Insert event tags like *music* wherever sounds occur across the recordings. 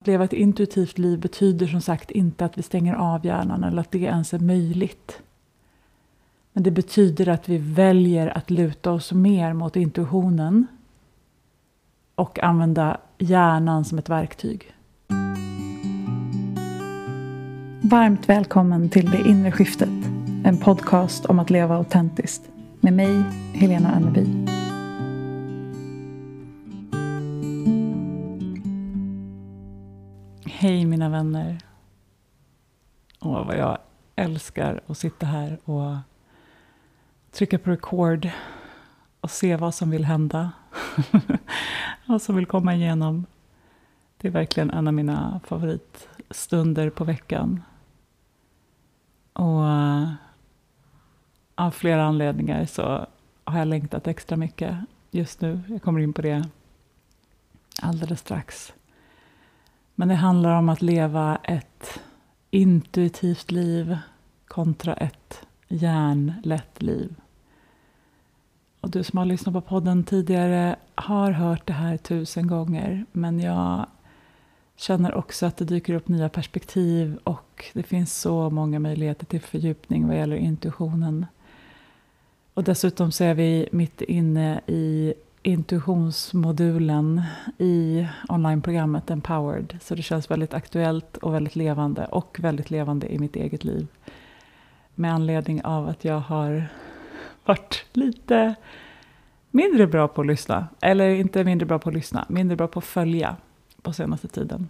Att leva ett intuitivt liv betyder som sagt inte att vi stänger av hjärnan eller att det ens är möjligt. Men det betyder att vi väljer att luta oss mer mot intuitionen och använda hjärnan som ett verktyg. Varmt välkommen till Det inre skiftet. En podcast om att leva autentiskt. Med mig, Helena Anneby. Hej mina vänner. Åh, vad jag älskar att sitta här och trycka på record och se vad som vill hända. *laughs* vad som vill komma igenom. Det är verkligen en av mina favoritstunder på veckan. Och eh, av flera anledningar så har jag längtat extra mycket just nu. Jag kommer in på det alldeles strax. Men det handlar om att leva ett intuitivt liv kontra ett hjärnlätt liv. Och du som har lyssnat på podden tidigare har hört det här tusen gånger. Men jag känner också att det dyker upp nya perspektiv och det finns så många möjligheter till fördjupning vad gäller intuitionen. Och dessutom så är vi mitt inne i intuitionsmodulen i onlineprogrammet Empowered. Så det känns väldigt aktuellt och väldigt levande och väldigt levande i mitt eget liv. Med anledning av att jag har varit lite mindre bra på att lyssna. Eller inte mindre bra på att lyssna, mindre bra på att följa på senaste tiden.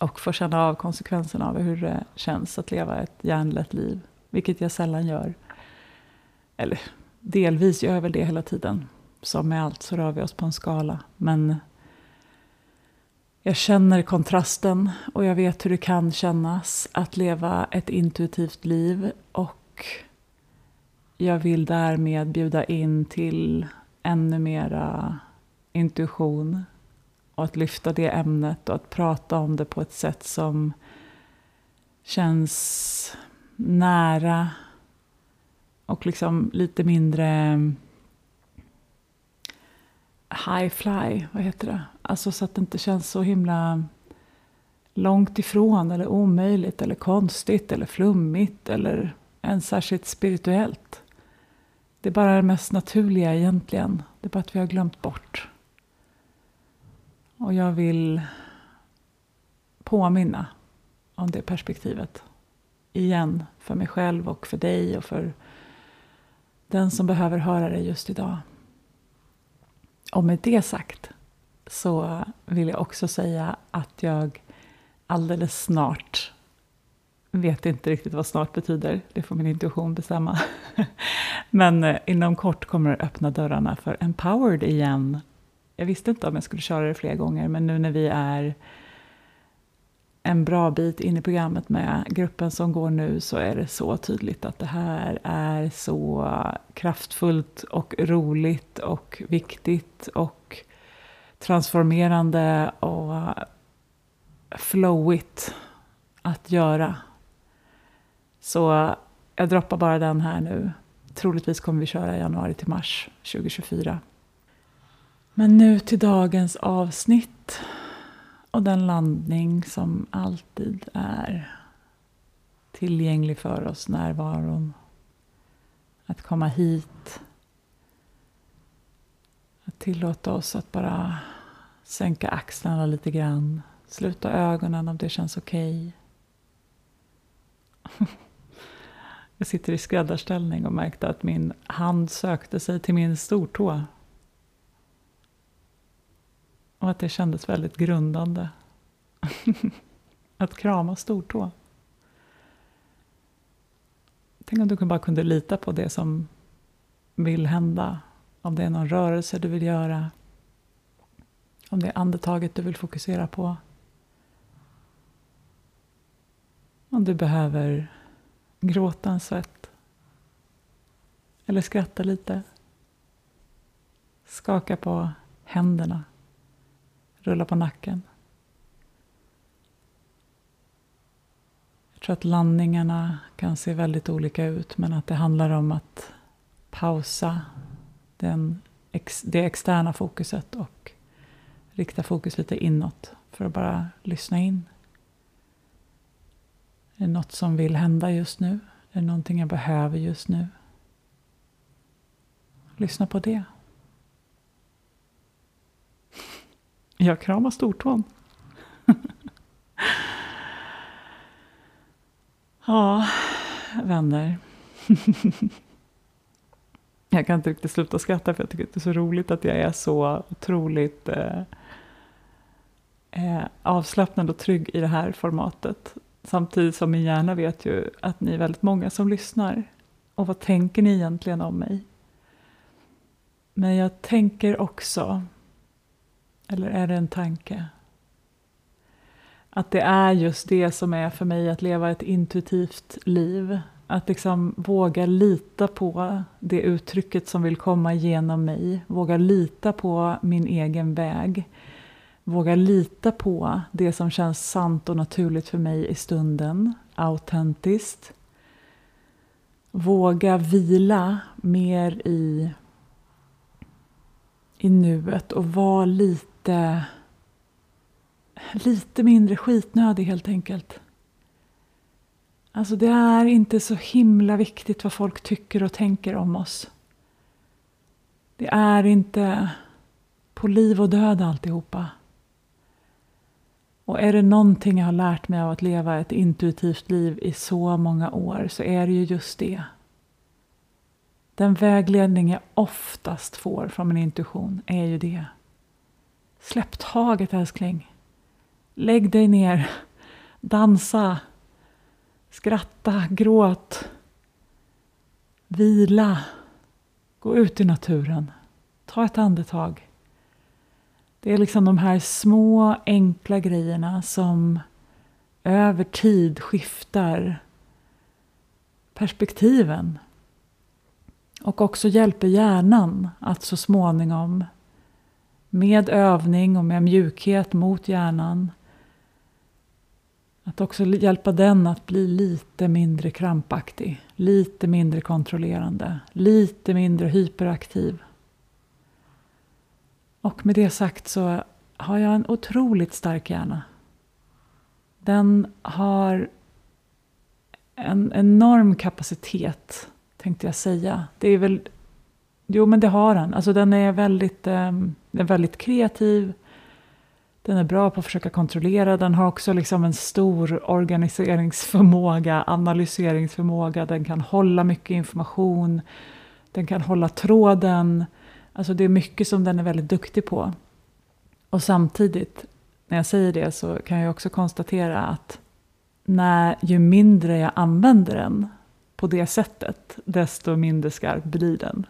Och få känna av konsekvenserna av hur det känns att leva ett hjärnlätt liv. Vilket jag sällan gör. Eller delvis gör jag väl det hela tiden som med allt så rör vi oss på en skala. Men jag känner kontrasten och jag vet hur det kan kännas att leva ett intuitivt liv. Och jag vill därmed bjuda in till ännu mera intuition och att lyfta det ämnet och att prata om det på ett sätt som känns nära och liksom lite mindre high fly, vad heter det? Alltså så att det inte känns så himla långt ifrån eller omöjligt eller konstigt eller flummigt eller ens särskilt spirituellt. Det är bara det mest naturliga egentligen. Det är bara att vi har glömt bort. Och jag vill påminna om det perspektivet. Igen, för mig själv och för dig och för den som behöver höra det just idag. Och med det sagt så vill jag också säga att jag alldeles snart vet inte riktigt vad snart betyder. Det får min intuition bestämma. *laughs* Men eh, inom kort kommer det öppna dörrarna för Empowered igen. Jag visste inte om jag skulle köra det fler gånger, men nu när vi är en bra bit in i programmet med gruppen som går nu så är det så tydligt att det här är så kraftfullt och roligt och viktigt och transformerande och flowigt att göra. Så jag droppar bara den här nu. Troligtvis kommer vi köra januari till mars 2024. Men nu till dagens avsnitt. Och den landning som alltid är tillgänglig för oss, närvaron. Att komma hit. Att tillåta oss att bara sänka axlarna lite grann. Sluta ögonen om det känns okej. Okay. *laughs* Jag sitter i skräddarställning och märkte att min hand sökte sig till min stortå. Och att det kändes väldigt grundande. *laughs* att krama stortå. Tänk om du bara kunde lita på det som vill hända. Om det är någon rörelse du vill göra. Om det är andetaget du vill fokusera på. Om du behöver gråta en svett. Eller skratta lite. Skaka på händerna. Rulla på nacken. Jag tror att landningarna kan se väldigt olika ut men att det handlar om att pausa den, det externa fokuset och rikta fokus lite inåt för att bara lyssna in. Är det något som vill hända just nu? Är det någonting jag behöver just nu? Lyssna på det. Jag kramar stortån. *laughs* ja, vänner. *laughs* jag kan inte riktigt sluta skratta för jag tycker det är så roligt att jag är så otroligt eh, eh, avslappnad och trygg i det här formatet. Samtidigt som min hjärna vet ju att ni är väldigt många som lyssnar. Och vad tänker ni egentligen om mig? Men jag tänker också, eller är det en tanke? Att det är just det som är för mig att leva ett intuitivt liv. Att liksom våga lita på det uttrycket som vill komma genom mig. Våga lita på min egen väg. Våga lita på det som känns sant och naturligt för mig i stunden. Autentiskt. Våga vila mer i, i nuet och vara lite, lite mindre skitnödig helt enkelt. Alltså det är inte så himla viktigt vad folk tycker och tänker om oss. Det är inte på liv och död alltihopa. Och är det någonting jag har lärt mig av att leva ett intuitivt liv i så många år så är det ju just det. Den vägledning jag oftast får från min intuition är ju det. Släpp taget älskling. Lägg dig ner. Dansa. Skratta, gråt. Vila. Gå ut i naturen. Ta ett andetag. Det är liksom de här små enkla grejerna som över tid skiftar perspektiven. Och också hjälper hjärnan att så småningom med övning och med mjukhet mot hjärnan att också hjälpa den att bli lite mindre krampaktig, lite mindre kontrollerande, lite mindre hyperaktiv. Och med det sagt så har jag en otroligt stark hjärna. Den har en enorm kapacitet, tänkte jag säga. Det är väl... Jo, men det har den. Alltså den är väldigt, eh, den är väldigt kreativ. Den är bra på att försöka kontrollera. Den har också liksom en stor organiseringsförmåga, analyseringsförmåga. Den kan hålla mycket information. Den kan hålla tråden. Alltså det är mycket som den är väldigt duktig på. Och samtidigt, när jag säger det så kan jag också konstatera att när, ju mindre jag använder den på det sättet, desto mindre skarp blir den.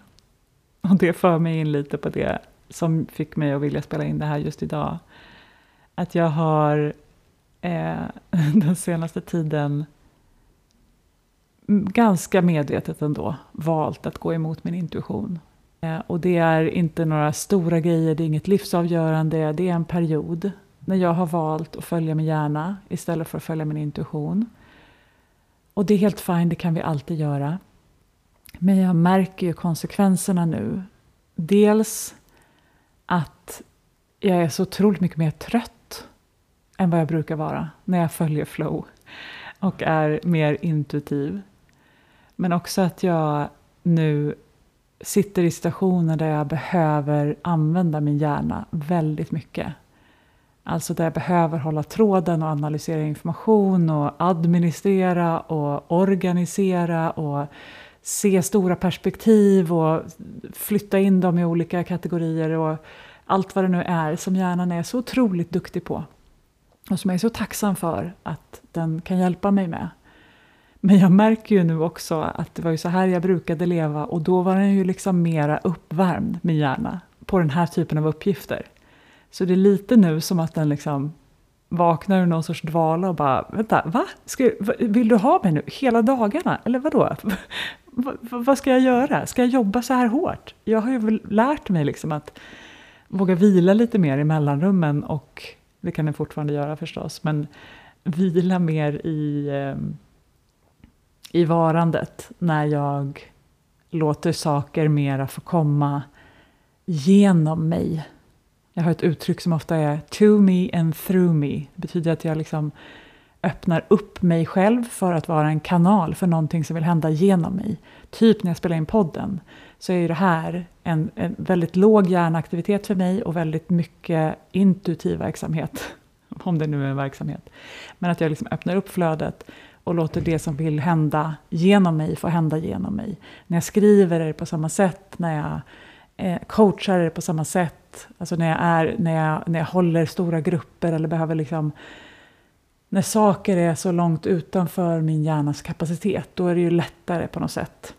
*laughs* Och det för mig in lite på det som fick mig att vilja spela in det här just idag. Att jag har eh, *laughs* den senaste tiden ganska medvetet ändå valt att gå emot min intuition. Eh, och det är inte några stora grejer, det är inget livsavgörande, det är en period när jag har valt att följa min hjärna istället för att följa min intuition. Och det är helt fint, det kan vi alltid göra. Men jag märker ju konsekvenserna nu. Dels att jag är så otroligt mycket mer trött än vad jag brukar vara när jag följer flow och är mer intuitiv. Men också att jag nu sitter i situationer där jag behöver använda min hjärna väldigt mycket. Alltså där jag behöver hålla tråden och analysera information och administrera och organisera och se stora perspektiv och flytta in dem i olika kategorier och allt vad det nu är som hjärnan är så otroligt duktig på. Och som jag är så tacksam för att den kan hjälpa mig med. Men jag märker ju nu också att det var ju så här jag brukade leva och då var den ju liksom mera uppvärmd, min hjärna, på den här typen av uppgifter. Så det är lite nu som att den liksom vaknar ur någon sorts dvala och bara, vänta, va? Ska, vill du ha mig nu hela dagarna? Eller vadå? *laughs* vad ska jag göra? Ska jag jobba så här hårt? Jag har ju lärt mig liksom att våga vila lite mer i mellanrummen och det kan jag fortfarande göra förstås, men vila mer i eh, i varandet när jag låter saker mera få komma genom mig jag har ett uttryck som ofta är to me and through me. Det betyder att jag liksom öppnar upp mig själv för att vara en kanal för någonting som vill hända genom mig. Typ när jag spelar in podden så är det här en, en väldigt låg hjärnaktivitet för mig och väldigt mycket intuitiv verksamhet. *laughs* Om det nu är en verksamhet. Men att jag liksom öppnar upp flödet och låter det som vill hända genom mig få hända genom mig. När jag skriver är det på samma sätt, när jag eh, coachar det på samma sätt. Alltså när jag, är, när, jag, när jag håller stora grupper eller behöver liksom när saker är så långt utanför min hjärnas kapacitet, då är det ju lättare på något sätt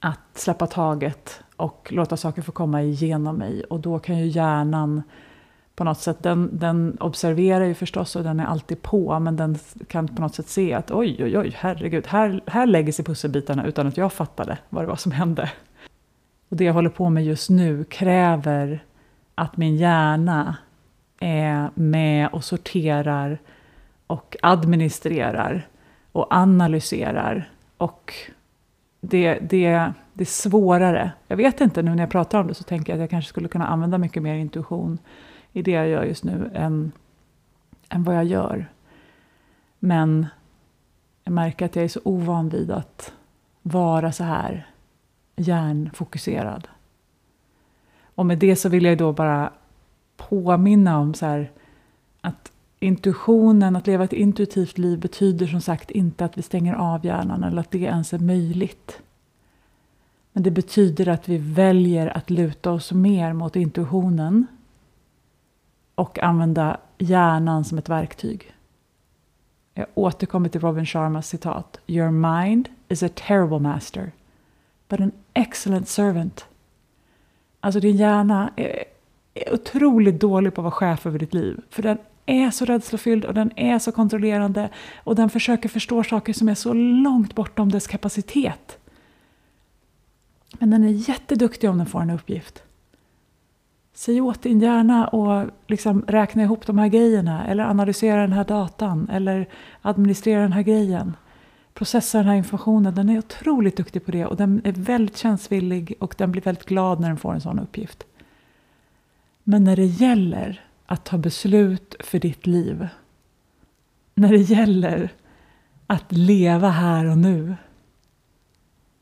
att släppa taget och låta saker få komma igenom mig. Och då kan ju hjärnan på något sätt, den, den observerar ju förstås och den är alltid på, men den kan på något sätt se att oj, oj, oj, herregud, här, här lägger sig pusselbitarna utan att jag fattade vad det var som hände. Och det jag håller på med just nu kräver att min hjärna är med och sorterar och administrerar och analyserar. Och det, det, det är svårare. Jag vet inte, nu när jag pratar om det så tänker jag att jag kanske skulle kunna använda mycket mer intuition i det jag gör just nu än, än vad jag gör. Men jag märker att jag är så ovan vid att vara så här hjärnfokuserad. Och med det så vill jag då bara påminna om så här, att intuitionen, att leva ett intuitivt liv betyder som sagt inte att vi stänger av hjärnan eller att det ens är möjligt. Men det betyder att vi väljer att luta oss mer mot intuitionen och använda hjärnan som ett verktyg. Jag återkommer till Robin Sharmas citat. Your mind is a terrible master, but an excellent servant. Alltså din hjärna är, är otroligt dålig på att vara chef över ditt liv. För den är så rädslofylld och den är så kontrollerande och den försöker förstå saker som är så långt bortom dess kapacitet. Men den är jätteduktig om den får en uppgift. Säg åt din hjärna och liksom räkna ihop de här grejerna eller analysera den här datan eller administrera den här grejen. Processa den här informationen. Den är otroligt duktig på det och den är väldigt tjänstvillig och den blir väldigt glad när den får en sån uppgift. Men när det gäller att ta beslut för ditt liv. När det gäller att leva här och nu.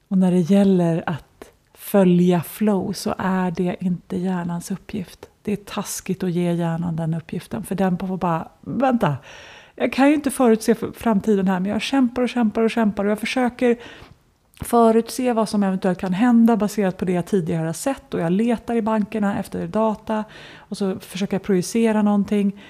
Och när det gäller att följa flow så är det inte hjärnans uppgift. Det är taskigt att ge hjärnan den uppgiften för den får bara, vänta, jag kan ju inte förutse framtiden här men jag kämpar och kämpar och kämpar och jag försöker förutse vad som eventuellt kan hända baserat på det jag tidigare har sett och jag letar i bankerna efter data och så försöker jag projicera någonting.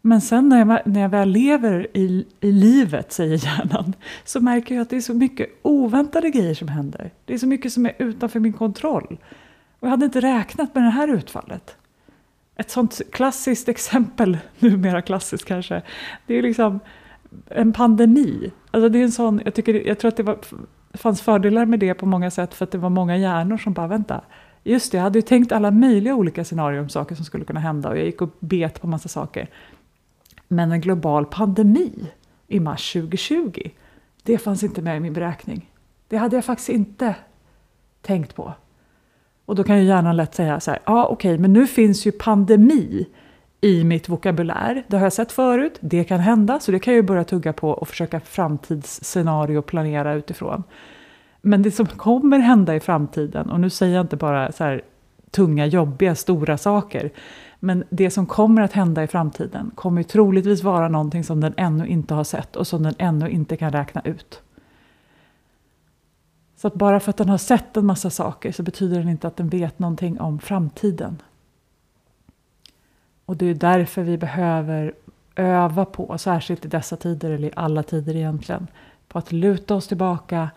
Men sen när jag, när jag väl lever i, i livet, säger *laughs* hjärnan, så märker jag att det är så mycket oväntade grejer som händer. Det är så mycket som är utanför min kontroll. Och jag hade inte räknat med det här utfallet. Ett sånt klassiskt exempel, *laughs* numera klassiskt kanske, det är liksom en pandemi. Alltså det är en sån, jag, tycker, jag tror att det var det fanns fördelar med det på många sätt för att det var många hjärnor som bara vänta. Just det, jag hade ju tänkt alla möjliga olika scenarier om saker som skulle kunna hända och jag gick och bet på massa saker. Men en global pandemi i mars 2020, det fanns inte med i min beräkning. Det hade jag faktiskt inte tänkt på. Och då kan ju hjärnan lätt säga så här, ja ah, okej, okay, men nu finns ju pandemi i mitt vokabulär. Det har jag sett förut, det kan hända, så det kan jag börja tugga på och försöka framtidsscenario planera utifrån. Men det som kommer hända i framtiden, och nu säger jag inte bara så här tunga, jobbiga, stora saker, men det som kommer att hända i framtiden kommer troligtvis vara någonting som den ännu inte har sett och som den ännu inte kan räkna ut. Så att bara för att den har sett en massa saker så betyder den inte att den vet någonting om framtiden. Och det är därför vi behöver öva på, särskilt i dessa tider, eller i alla tider egentligen, på att luta oss tillbaka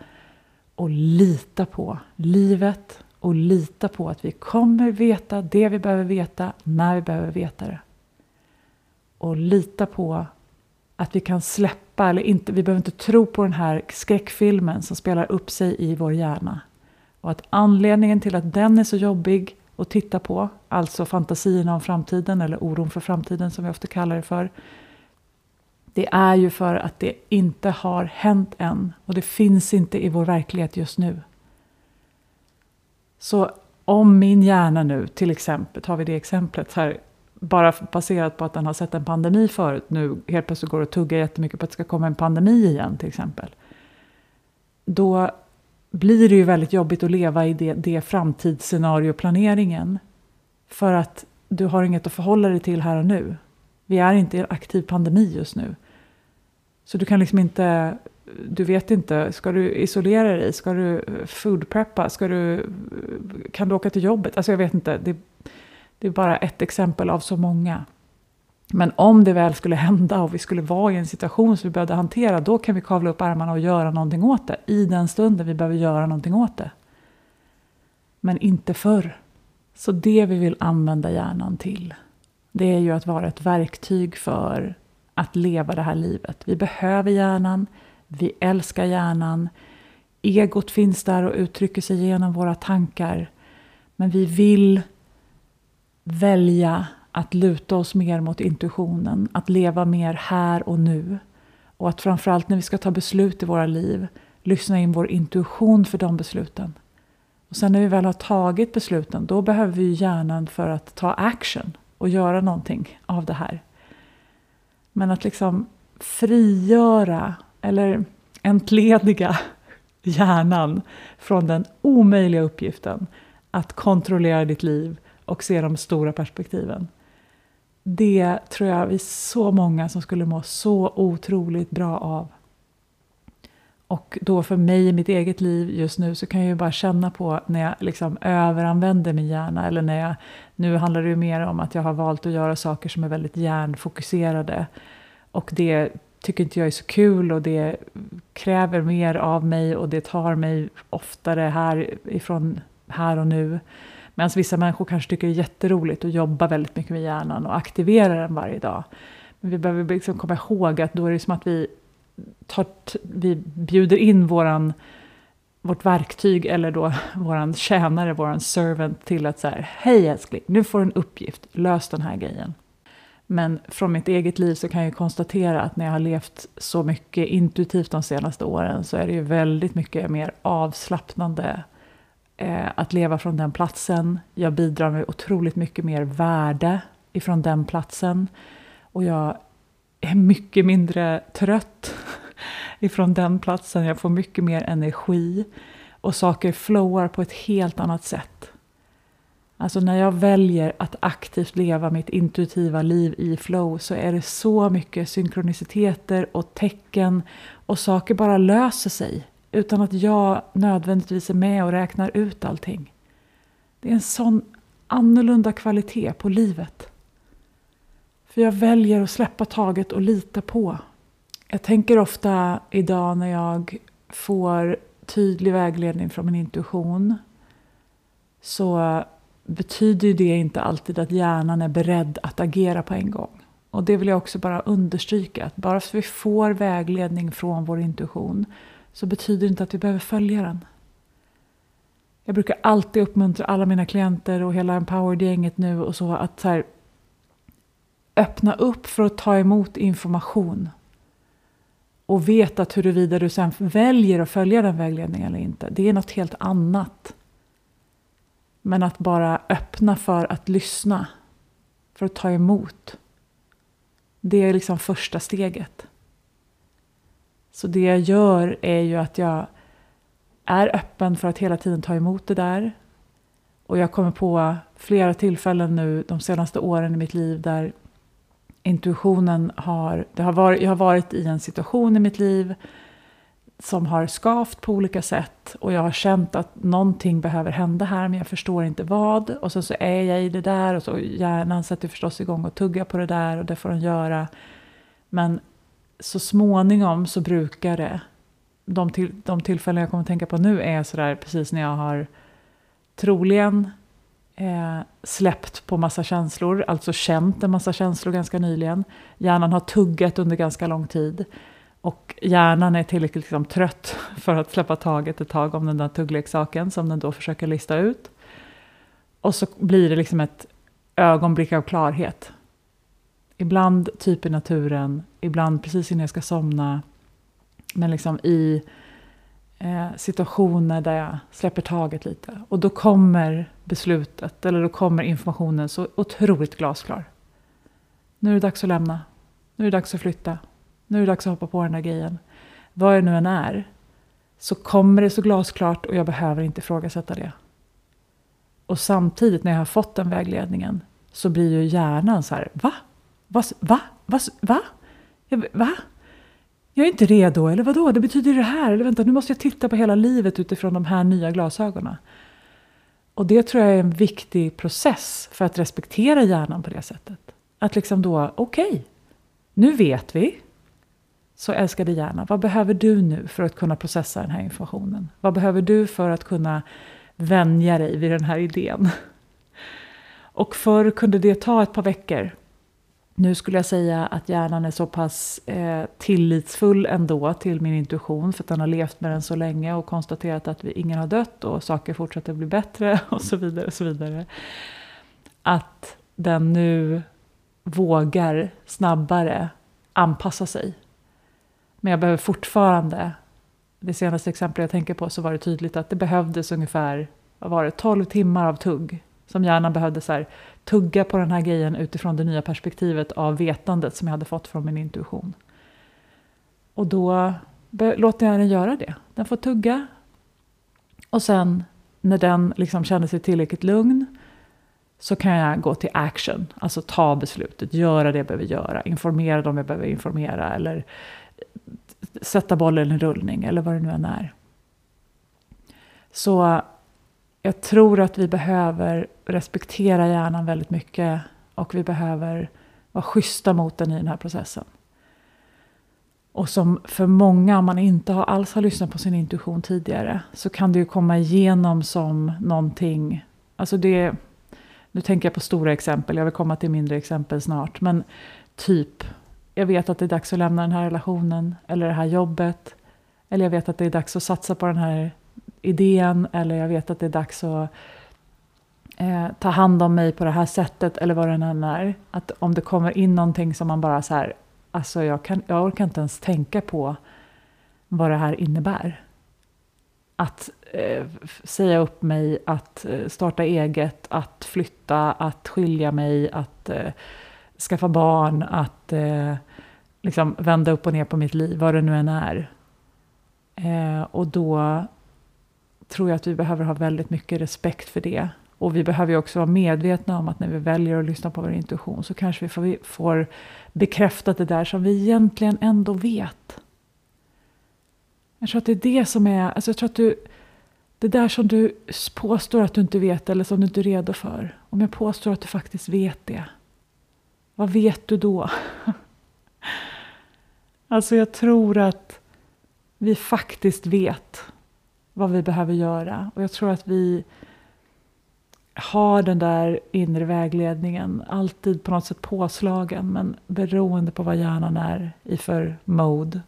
och lita på livet och lita på att vi kommer veta det vi behöver veta när vi behöver veta det. Och lita på att vi kan släppa, eller inte, vi behöver inte tro på den här skräckfilmen som spelar upp sig i vår hjärna. Och att anledningen till att den är så jobbig att titta på, alltså fantasierna om framtiden eller oron för framtiden som vi ofta kallar det för. Det är ju för att det inte har hänt än och det finns inte i vår verklighet just nu. Så om min hjärna nu, till exempel, tar vi det exemplet här, bara baserat på att den har sett en pandemi förut, nu helt plötsligt går och tuggar jättemycket på att det ska komma en pandemi igen till exempel. Då blir det ju väldigt jobbigt att leva i det, det framtidsscenarioplaneringen. För att du har inget att förhålla dig till här och nu. Vi är inte i en aktiv pandemi just nu. Så du kan liksom inte, du vet inte, ska du isolera dig? Ska du eh, foodpreppa? Ska du, eh, kan du åka till jobbet? Alltså jag vet inte, det, det är bara ett exempel av så många. Men om det väl skulle hända och vi skulle vara i en situation som vi behövde hantera, då kan vi kavla upp armarna och göra någonting åt det. I den stunden vi behöver göra någonting åt det. Men inte förr. Så det vi vill använda hjärnan till, det är ju att vara ett verktyg för att leva det här livet. Vi behöver hjärnan, vi älskar hjärnan. Egot finns där och uttrycker sig genom våra tankar. Men vi vill välja att luta oss mer mot intuitionen, att leva mer här och nu. Och att framförallt när vi ska ta beslut i våra liv, lyssna in vår intuition för de besluten. Och sen när vi väl har tagit besluten, då behöver vi hjärnan för att ta action och göra någonting av det här. Men att liksom frigöra, eller entlediga hjärnan från den omöjliga uppgiften att kontrollera ditt liv och se de stora perspektiven. Det tror jag vi är så många som skulle må så otroligt bra av. Och då för mig i mitt eget liv just nu så kan jag ju bara känna på när jag liksom överanvänder min hjärna. Eller när jag, nu handlar det ju mer om att jag har valt att göra saker som är väldigt hjärnfokuserade. Och det tycker inte jag är så kul och det kräver mer av mig och det tar mig oftare härifrån här och nu. Medan vissa människor kanske tycker det är jätteroligt att jobba väldigt mycket med hjärnan och aktivera den varje dag. Men vi behöver liksom komma ihåg att då är det som att vi, tar, vi bjuder in våran, vårt verktyg eller då *laughs* våran tjänare, våran servant till att säga hej älskling, nu får du en uppgift, lös den här grejen. Men från mitt eget liv så kan jag konstatera att när jag har levt så mycket intuitivt de senaste åren så är det ju väldigt mycket mer avslappnande eh, att leva från den platsen. Jag bidrar med otroligt mycket mer värde ifrån den platsen. Och jag är mycket mindre trött *laughs* ifrån den platsen. Jag får mycket mer energi. Och saker flowar på ett helt annat sätt. Alltså när jag väljer att aktivt leva mitt intuitiva liv i flow så är det så mycket synkroniciteter och tecken och saker bara löser sig utan att jag nödvändigtvis är med och räknar ut allting. Det är en sån annorlunda kvalitet på livet. För jag väljer att släppa taget och lita på. Jag tänker ofta idag när jag får tydlig vägledning från min intuition så betyder det inte alltid att hjärnan är beredd att agera på en gång. Och det vill jag också bara understryka, att bara för att vi får vägledning från vår intuition så betyder det inte att vi behöver följa den. Jag brukar alltid uppmuntra alla mina klienter och hela Empowered-gänget nu och så att så här, öppna upp för att ta emot information. Och veta att huruvida du sen väljer att följa den vägledningen eller inte, det är något helt annat. Men att bara öppna för att lyssna, för att ta emot. Det är liksom första steget. Så det jag gör är ju att jag är öppen för att hela tiden ta emot det där. Och jag kommer på flera tillfällen nu de senaste åren i mitt liv där intuitionen har... Det har varit, jag har varit i en situation i mitt liv som har skavt på olika sätt och jag har känt att någonting behöver hända här men jag förstår inte vad. Och sen så är jag i det där och så hjärnan sätter förstås igång och tuggar på det där och det får den göra. Men så småningom så brukar det, de, till, de tillfällen jag kommer att tänka på nu är sådär precis när jag har troligen eh, släppt på massa känslor, alltså känt en massa känslor ganska nyligen. Hjärnan har tuggat under ganska lång tid. Och hjärnan är tillräckligt liksom, trött *laughs* för att släppa taget ett tag om den där tuggleksaken som den då försöker lista ut. Och så blir det liksom ett ögonblick av klarhet. Ibland typ i naturen, ibland precis innan jag ska somna. Men liksom i eh, situationer där jag släpper taget lite. Och då kommer beslutet, eller då kommer informationen så otroligt glasklar. Nu är det dags att lämna. Nu är det dags att flytta. Nu är det dags att hoppa på den där grejen. Vad det nu än är, så kommer det så glasklart och jag behöver inte ifrågasätta det. Och samtidigt när jag har fått den vägledningen så blir ju hjärnan så här, va? Va? Va? Va? Va? va? Jag är inte redo, eller vadå? Det betyder det här, eller vänta, nu måste jag titta på hela livet utifrån de här nya glasögonen. Och det tror jag är en viktig process för att respektera hjärnan på det sättet. Att liksom då, okej, okay, nu vet vi. Så älskade hjärna, vad behöver du nu för att kunna processa den här informationen? Vad behöver du för att kunna vänja dig vid den här idén? Och förr kunde det ta ett par veckor. Nu skulle jag säga att hjärnan är så pass eh, tillitsfull ändå till min intuition för att den har levt med den så länge och konstaterat att vi, ingen har dött och saker fortsätter bli bättre *laughs* och så vidare. Och så vidare. Att den nu vågar snabbare anpassa sig. Men jag behöver fortfarande, det senaste exemplet jag tänker på så var det tydligt att det behövdes ungefär vad var det, 12 timmar av tugg. Som hjärnan behövde så här, tugga på den här grejen utifrån det nya perspektivet av vetandet som jag hade fått från min intuition. Och då låter jag den göra det. Den får tugga. Och sen när den liksom känner sig tillräckligt lugn så kan jag gå till action, alltså ta beslutet, göra det jag behöver göra, informera dem jag behöver informera eller sätta bollen i rullning eller vad det nu än är. Så jag tror att vi behöver respektera hjärnan väldigt mycket och vi behöver vara schyssta mot den i den här processen. Och som för många, om man inte alls har lyssnat på sin intuition tidigare, så kan det ju komma igenom som någonting, alltså det nu tänker jag på stora exempel, jag vill komma till mindre exempel snart. Men typ, jag vet att det är dags att lämna den här relationen eller det här jobbet. Eller jag vet att det är dags att satsa på den här idén. Eller jag vet att det är dags att eh, ta hand om mig på det här sättet. Eller vad det än är. Att om det kommer in någonting som man bara så här, alltså jag, kan, jag orkar inte ens tänka på vad det här innebär. Att eh, säga upp mig, att eh, starta eget, att flytta, att skilja mig, att eh, skaffa barn, att eh, liksom vända upp och ner på mitt liv, vad det nu än är. Eh, och då tror jag att vi behöver ha väldigt mycket respekt för det. Och vi behöver också vara medvetna om att när vi väljer att lyssna på vår intuition så kanske vi får, får bekräftat det där som vi egentligen ändå vet. Jag tror att det är det som är, alltså jag tror att du, det där som du påstår att du inte vet eller som du inte är redo för. Om jag påstår att du faktiskt vet det, vad vet du då? *laughs* alltså jag tror att vi faktiskt vet vad vi behöver göra. Och jag tror att vi har den där inre vägledningen alltid på något sätt påslagen men beroende på vad hjärnan är i för mode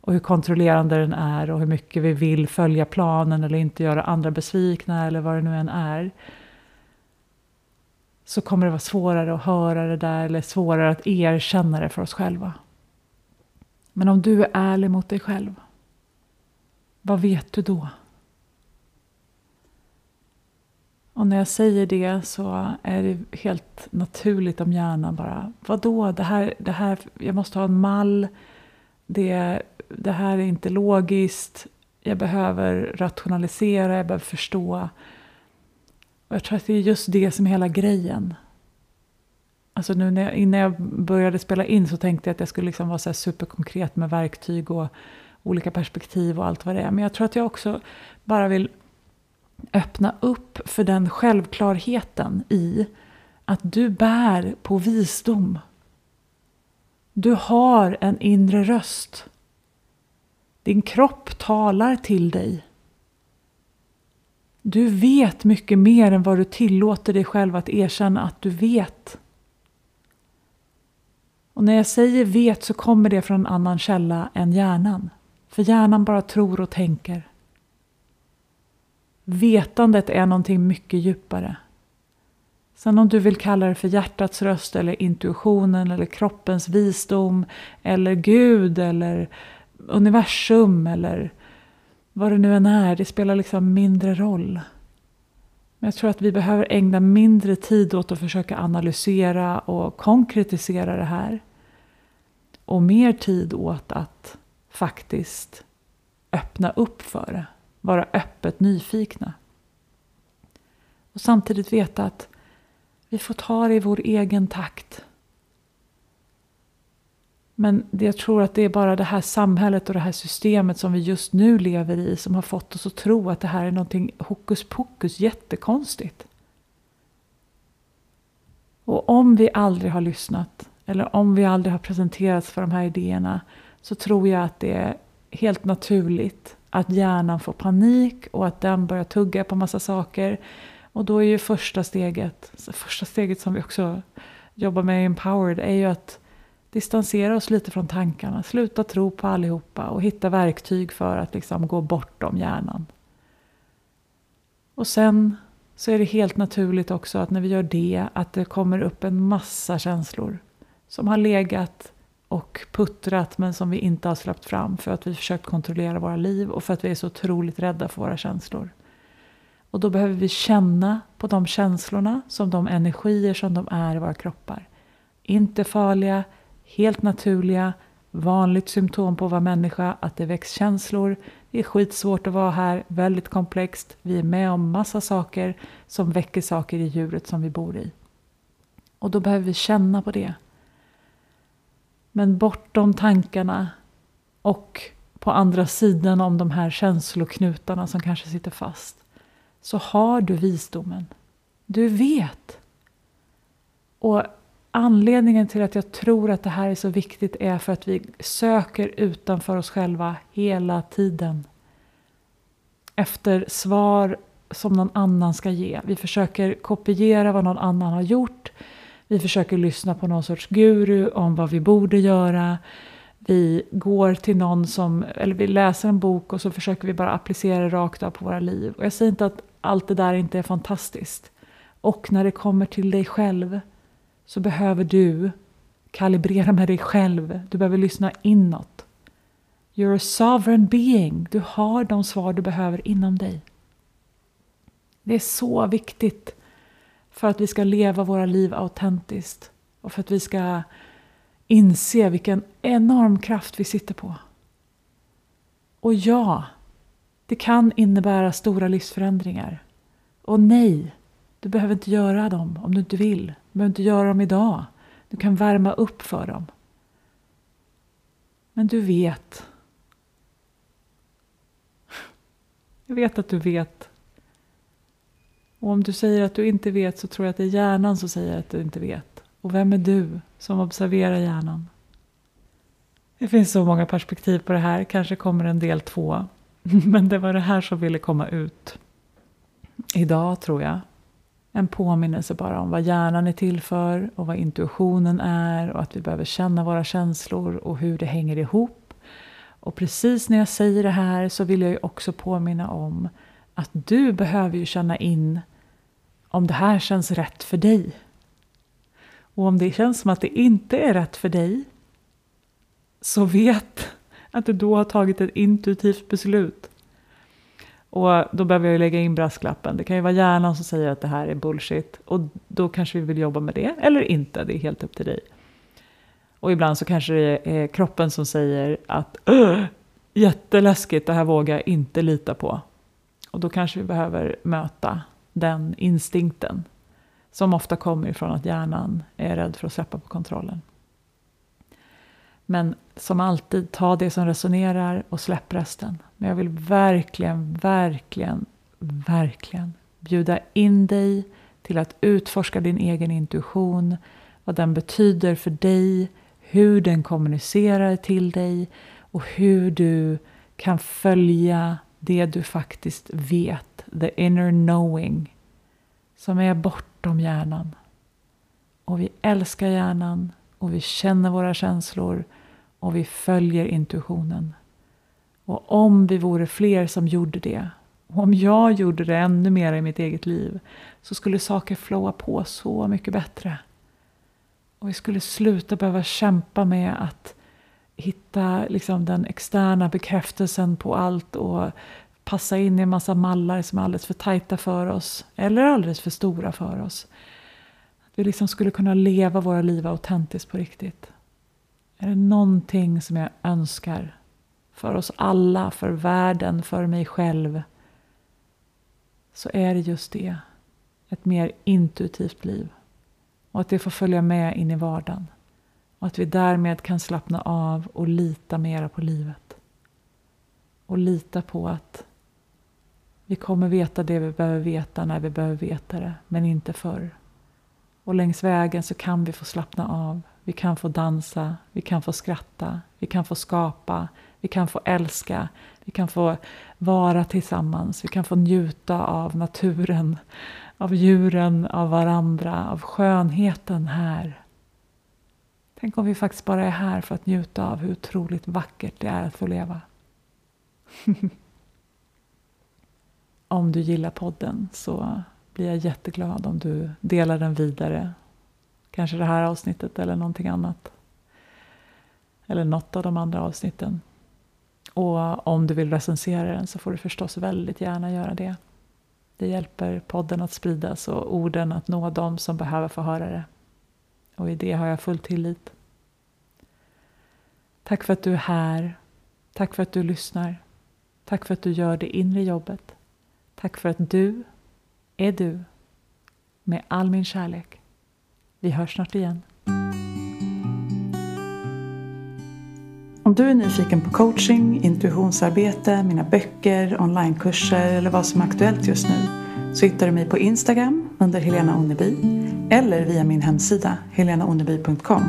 och hur kontrollerande den är och hur mycket vi vill följa planen eller inte göra andra besvikna eller vad det nu än är. Så kommer det vara svårare att höra det där eller svårare att erkänna det för oss själva. Men om du är ärlig mot dig själv, vad vet du då? Och när jag säger det så är det helt naturligt om hjärnan bara, vadå, det här, det här, jag måste ha en mall, det det här är inte logiskt, jag behöver rationalisera, jag behöver förstå. Och jag tror att det är just det som är hela grejen. Alltså nu när jag, innan jag började spela in så tänkte jag att jag skulle liksom vara så superkonkret med verktyg och olika perspektiv och allt vad det är. Men jag tror att jag också bara vill öppna upp för den självklarheten i att du bär på visdom. Du har en inre röst. Din kropp talar till dig. Du vet mycket mer än vad du tillåter dig själv att erkänna att du vet. Och när jag säger vet så kommer det från en annan källa än hjärnan. För hjärnan bara tror och tänker. Vetandet är någonting mycket djupare. Sen om du vill kalla det för hjärtats röst eller intuitionen eller kroppens visdom eller Gud eller universum eller vad det nu än är, det spelar liksom mindre roll. Men jag tror att vi behöver ägna mindre tid åt att försöka analysera och konkretisera det här. Och mer tid åt att faktiskt öppna upp för det. Vara öppet nyfikna. Och samtidigt veta att vi får ta det i vår egen takt. Men jag tror att det är bara det här samhället och det här systemet som vi just nu lever i som har fått oss att tro att det här är någonting hokus pokus jättekonstigt. Och om vi aldrig har lyssnat eller om vi aldrig har presenterats för de här idéerna så tror jag att det är helt naturligt att hjärnan får panik och att den börjar tugga på massa saker. Och då är ju första steget, första steget som vi också jobbar med i Empowered, är ju att distansera oss lite från tankarna, sluta tro på allihopa och hitta verktyg för att liksom gå bortom hjärnan. Och sen så är det helt naturligt också att när vi gör det att det kommer upp en massa känslor som har legat och puttrat men som vi inte har släppt fram för att vi försökt kontrollera våra liv och för att vi är så otroligt rädda för våra känslor. Och då behöver vi känna på de känslorna som de energier som de är i våra kroppar. Inte farliga, helt naturliga, vanligt symptom på att vara människa, att det väcks känslor. Det är skitsvårt att vara här, väldigt komplext. Vi är med om massa saker som väcker saker i djuret som vi bor i. Och då behöver vi känna på det. Men bortom tankarna och på andra sidan om de här känsloknutarna som kanske sitter fast så har du visdomen. Du vet. Och anledningen till att jag tror att det här är så viktigt är för att vi söker utanför oss själva hela tiden. Efter svar som någon annan ska ge. Vi försöker kopiera vad någon annan har gjort. Vi försöker lyssna på någon sorts guru om vad vi borde göra. Vi går till någon som, eller vi läser en bok och så försöker vi bara applicera det rakt av på våra liv. Och jag säger inte att allt det där inte är fantastiskt. Och när det kommer till dig själv så behöver du kalibrera med dig själv. Du behöver lyssna inåt. You're a sovereign being. Du har de svar du behöver inom dig. Det är så viktigt för att vi ska leva våra liv autentiskt och för att vi ska inse vilken enorm kraft vi sitter på. Och ja, det kan innebära stora livsförändringar. Och nej, du behöver inte göra dem om du inte vill. Du behöver inte göra dem idag. Du kan värma upp för dem. Men du vet. Jag vet att du vet. Och om du säger att du inte vet så tror jag att det är hjärnan som säger att du inte vet. Och vem är du som observerar hjärnan? Det finns så många perspektiv på det här. Kanske kommer en del två. *laughs* Men det var det här som ville komma ut idag tror jag. En påminnelse bara om vad hjärnan är till för och vad intuitionen är och att vi behöver känna våra känslor och hur det hänger ihop. Och precis när jag säger det här så vill jag ju också påminna om att du behöver ju känna in om det här känns rätt för dig. Och om det känns som att det inte är rätt för dig så vet att du då har tagit ett intuitivt beslut. Och då behöver jag lägga in brasklappen. Det kan ju vara hjärnan som säger att det här är bullshit. Och då kanske vi vill jobba med det, eller inte. Det är helt upp till dig. Och ibland så kanske det är kroppen som säger att jätteläskigt, det här vågar jag inte lita på. Och då kanske vi behöver möta den instinkten. Som ofta kommer ifrån att hjärnan är rädd för att släppa på kontrollen. Men som alltid, ta det som resonerar och släpp resten. Men jag vill verkligen, verkligen, verkligen bjuda in dig till att utforska din egen intuition, vad den betyder för dig, hur den kommunicerar till dig och hur du kan följa det du faktiskt vet, the inner knowing, som är bortom hjärnan. Och vi älskar hjärnan och vi känner våra känslor och vi följer intuitionen. Och om vi vore fler som gjorde det, och om jag gjorde det ännu mer i mitt eget liv, så skulle saker flowa på så mycket bättre. Och vi skulle sluta behöva kämpa med att hitta liksom den externa bekräftelsen på allt och passa in i en massa mallar som är alldeles för tajta för oss eller alldeles för stora för oss. Att vi liksom skulle kunna leva våra liv autentiskt på riktigt. Är det någonting som jag önskar för oss alla, för världen, för mig själv så är det just det. Ett mer intuitivt liv. Och att det får följa med in i vardagen. Och att vi därmed kan slappna av och lita mera på livet. Och lita på att vi kommer veta det vi behöver veta när vi behöver veta det, men inte förr. Och längs vägen så kan vi få slappna av. Vi kan få dansa, vi kan få skratta, vi kan få skapa, vi kan få älska, vi kan få vara tillsammans, vi kan få njuta av naturen, av djuren, av varandra, av skönheten här. Tänk om vi faktiskt bara är här för att njuta av hur otroligt vackert det är att få leva. *laughs* om du gillar podden så blir jag jätteglad om du delar den vidare. Kanske det här avsnittet eller någonting annat. Eller något av de andra avsnitten. Och om du vill recensera den så får du förstås väldigt gärna göra det. Det hjälper podden att spridas och orden att nå dem som behöver få höra det. Och i det har jag full tillit. Tack för att du är här. Tack för att du lyssnar. Tack för att du gör det inre jobbet. Tack för att du är du. Med all min kärlek. Vi hörs snart igen. Om du är nyfiken på coaching, intuitionsarbete, mina böcker, onlinekurser eller vad som är aktuellt just nu så hittar du mig på Instagram under Helena Onneby eller via min hemsida helenaonneby.com.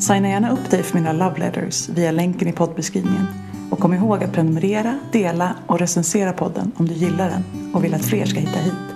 Signa gärna upp dig för mina love letters via länken i poddbeskrivningen. Och kom ihåg att prenumerera, dela och recensera podden om du gillar den och vill att fler ska hitta hit.